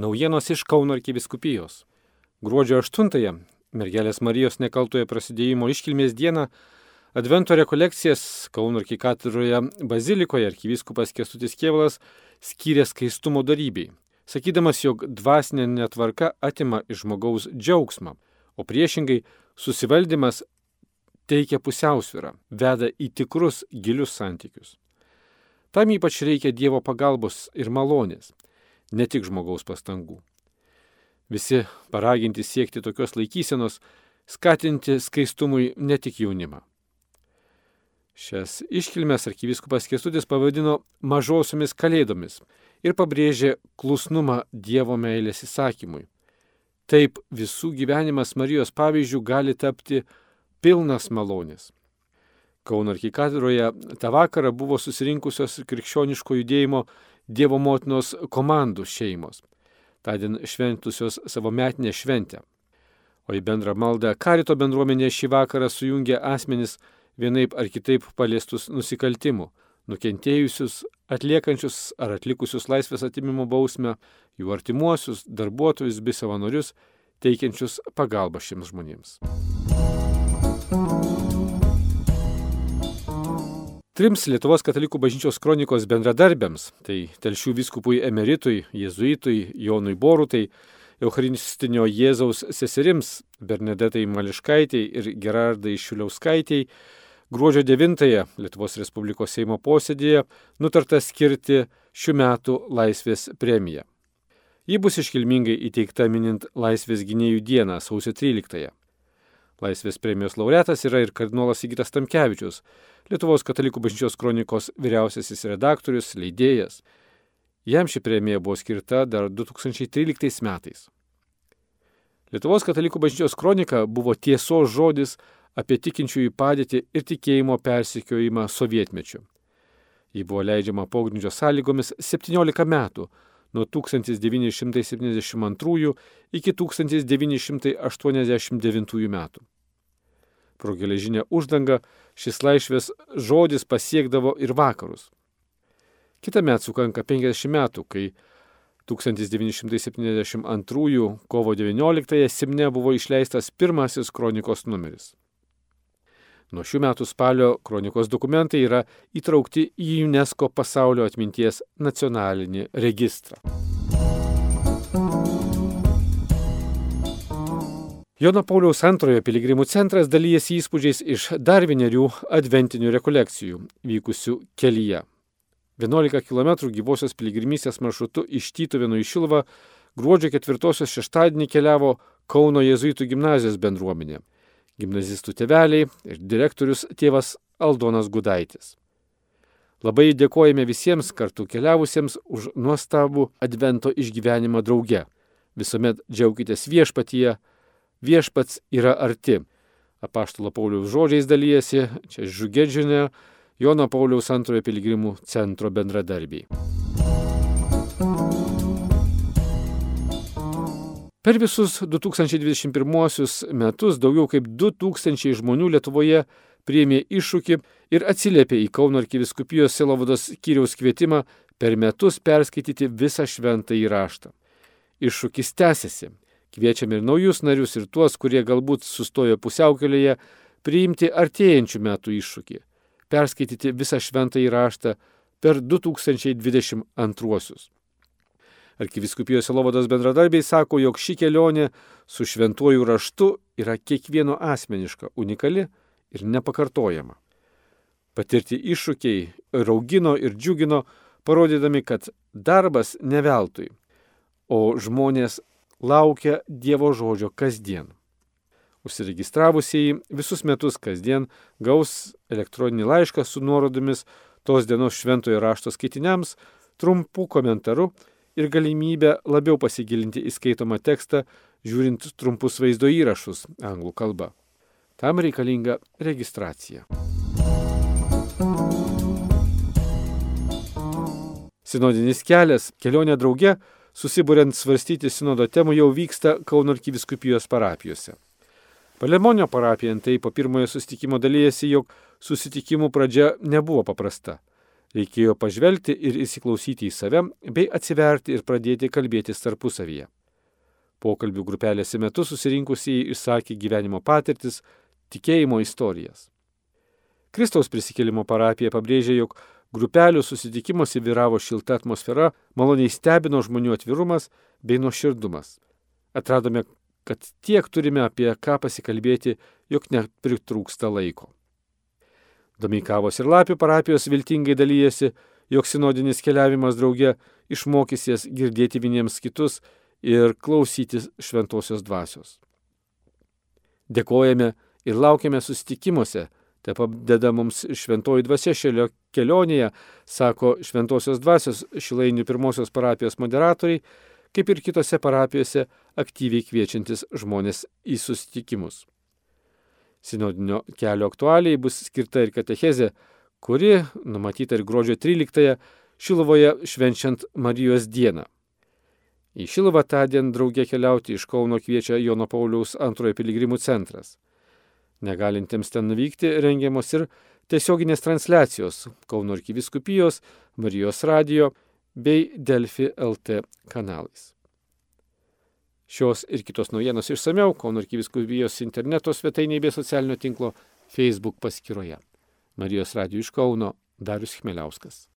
Naujienos iš Kauno arkiviskupijos. Gruodžio 8-ąją, mergelės Marijos nekaltoje prasidėjimo iškilmės dieną, Advento rekolekcijas Kauno arkikatedroje bazilikoje arkivyskupas Kestutis Kievalas skyrė skaistumo darybei, sakydamas, jog dvasinė netvarka atima iš žmogaus džiaugsmą, o priešingai susivaldymas teikia pusiausvyrą, veda į tikrus gilius santykius. Tam ypač reikia Dievo pagalbos ir malonės ne tik žmogaus pastangų. Visi paraginti siekti tokios laikysenos, skatinti skaistumui ne tik jaunimą. Šias iškilmes arkivyskupas Kestudis pavadino mažosiomis kalėdomis ir pabrėžė klusnumą Dievo meilės įsakymui. Taip visų gyvenimas Marijos pavyzdžių gali tapti pilnas malonės. Kauno arkikatedroje tą vakarą buvo susirinkusios krikščioniško judėjimo Dievo motinos komandų šeimos, tądien šventusios savo metinę šventę. O į bendrą maldą karito bendruomenė šį vakarą sujungė asmenis vienaip ar kitaip paliestus nusikaltimų, nukentėjusius, atliekančius ar atlikusius laisvės atimimo bausmę, jų artimuosius, darbuotojus bei savanorius, teikiančius pagalbą šiems žmonėms. Trims Lietuvos katalikų bažnyčios kronikos bendradarbiams, tai telšių viskupui emeritui, jėzuitui Jonui Borutai, Eucharistinio Jėzaus seserims Bernadetai Mališkaitei ir Gerardai Šiuliauskaitei, gruodžio 9-ąją Lietuvos Respublikos Seimo posėdėje nutarta skirti šių metų Laisvės premiją. Ji bus iškilmingai įteikta minint Laisvės gynėjų dieną sausio 13-ąją. Laisvės premijos laureatas yra ir kardinolas Sigitas Tamkevičius, Lietuvos katalikų bažnyčios kronikos vyriausiasis redaktorius, leidėjas. Jam ši premija buvo skirta dar 2013 metais. Lietuvos katalikų bažnyčios kronika buvo tiesos žodis apie tikinčiųjų padėtį ir tikėjimo persikiojimą sovietmečiu. Ji buvo leidžiama pogrindžio sąlygomis 17 metų, nuo 1972 iki 1989 metų. Pro geležinę uždangą šis laisvės žodis pasiekdavo ir vakarus. Kita met sukanka 50 metų, kai 1972 kovo 19 Simne buvo išleistas pirmasis kronikos numeris. Nuo šių metų spalio kronikos dokumentai yra įtraukti į UNESCO pasaulio atminties nacionalinį registrą. Jono Pauliaus antrojo piligrimų centras dalyjasi įspūdžiais iš dar vienerių adventinių rekolekcijų vykusių kelyje. 11 km gyvosios piligrimystės maršrutu iš Tytuvėnų į Šilvą gruodžio 4 šeštadienį keliavo Kauno jėzuitų gimnazijos bendruomenė gimnazistų tėveliai ir direktorius tėvas Aldonas Gudaitis. Labai dėkojame visiems kartu keliavusiems už nuostabų advento išgyvenimą drauge. Visuomet džiaukitės viešpatyje, viešpats yra arti. Apaštalo Pauliaus žodžiais dalyjasi čia Žugedžinė, Jono Pauliaus antrojo piligrimų centro bendradarbiai. Per visus 2021 metus daugiau kaip 2000 žmonių Lietuvoje priėmė iššūkį ir atsiliepė į Kauno arkiviskupijos Silovados kiriaus kvietimą per metus perskaityti visą šventą įraštą. Iššūkis tęsiasi. Kviečiame ir naujus narius, ir tuos, kurie galbūt sustojo pusiaukelėje, priimti artėjančių metų iššūkį - perskaityti visą šventą įraštą per 2022. Arkiviskupijos Selovados bendradarbiai sako, jog ši kelionė su šventuoju raštu yra kiekvieno asmeniška, unikali ir nepakartojama. Patirti iššūkiai ir augino ir džiugino, parodydami, kad darbas ne veltui, o žmonės laukia Dievo žodžio kasdien. Užsiregistravusieji visus metus kasdien gaus elektroninį laišką su nuorodomis tos dienos šventojo rašto skaitiniams, trumpų komentarų ir galimybę labiau pasigilinti į skaitomą tekstą, žiūrint trumpus vaizdo įrašus anglų kalba. Tam reikalinga registracija. Sinodinis kelias, kelionė drauge, susiburiant svarstyti sinodo temų jau vyksta Kauno arkiviskupijos parapijose. Palemonio parapija tai po pirmojo susitikimo dalyjasi, jog susitikimų pradžia nebuvo paprasta. Reikėjo pažvelgti ir įsiklausyti į save, bei atsiverti ir pradėti kalbėtis tarpusavyje. Pokalbių grupelėse metu susirinkusiai išsakė gyvenimo patirtis, tikėjimo istorijas. Kristaus prisikėlimo parapija pabrėžė, jog grupelių susitikimuose vyravo šilta atmosfera, maloniai stebino žmonių atvirumas bei nuoširdumas. Atradome, kad tiek turime apie ką pasikalbėti, jog nepritrūksta laiko. Domeikavos ir Lapių parapijos viltingai dalyjasi, jog sinodinis keliavimas drauge išmokys jas girdėti vieniems kitus ir klausytis šventosios dvasios. Dėkojame ir laukiame susitikimuose, tai padeda mums šventoji dvasia šioje kelionėje, sako šventosios dvasios šilainių pirmosios parapijos moderatoriai, kaip ir kitose parapijose aktyviai kviečiantis žmonės į susitikimus. Sinodinio kelio aktualiai bus skirta ir katechezė, kuri numatyta ir gruodžio 13-ąją Šilovoje švenčiant Marijos dieną. Į Šilovą tą dieną draugė keliauti iš Kauno kviečia Jono Pauliaus antrojo piligrimų centras. Negalintiems ten nuvykti rengiamos ir tiesioginės transliacijos Kauno arkiviskupijos, Marijos radio bei Delfi LT kanalais. Šios ir kitos naujienos išsameu Kauno arkiviskupijos interneto svetainėje bei socialinio tinklo Facebook paskyroje. Marijos radijų iš Kauno Darius Chmeliauskas.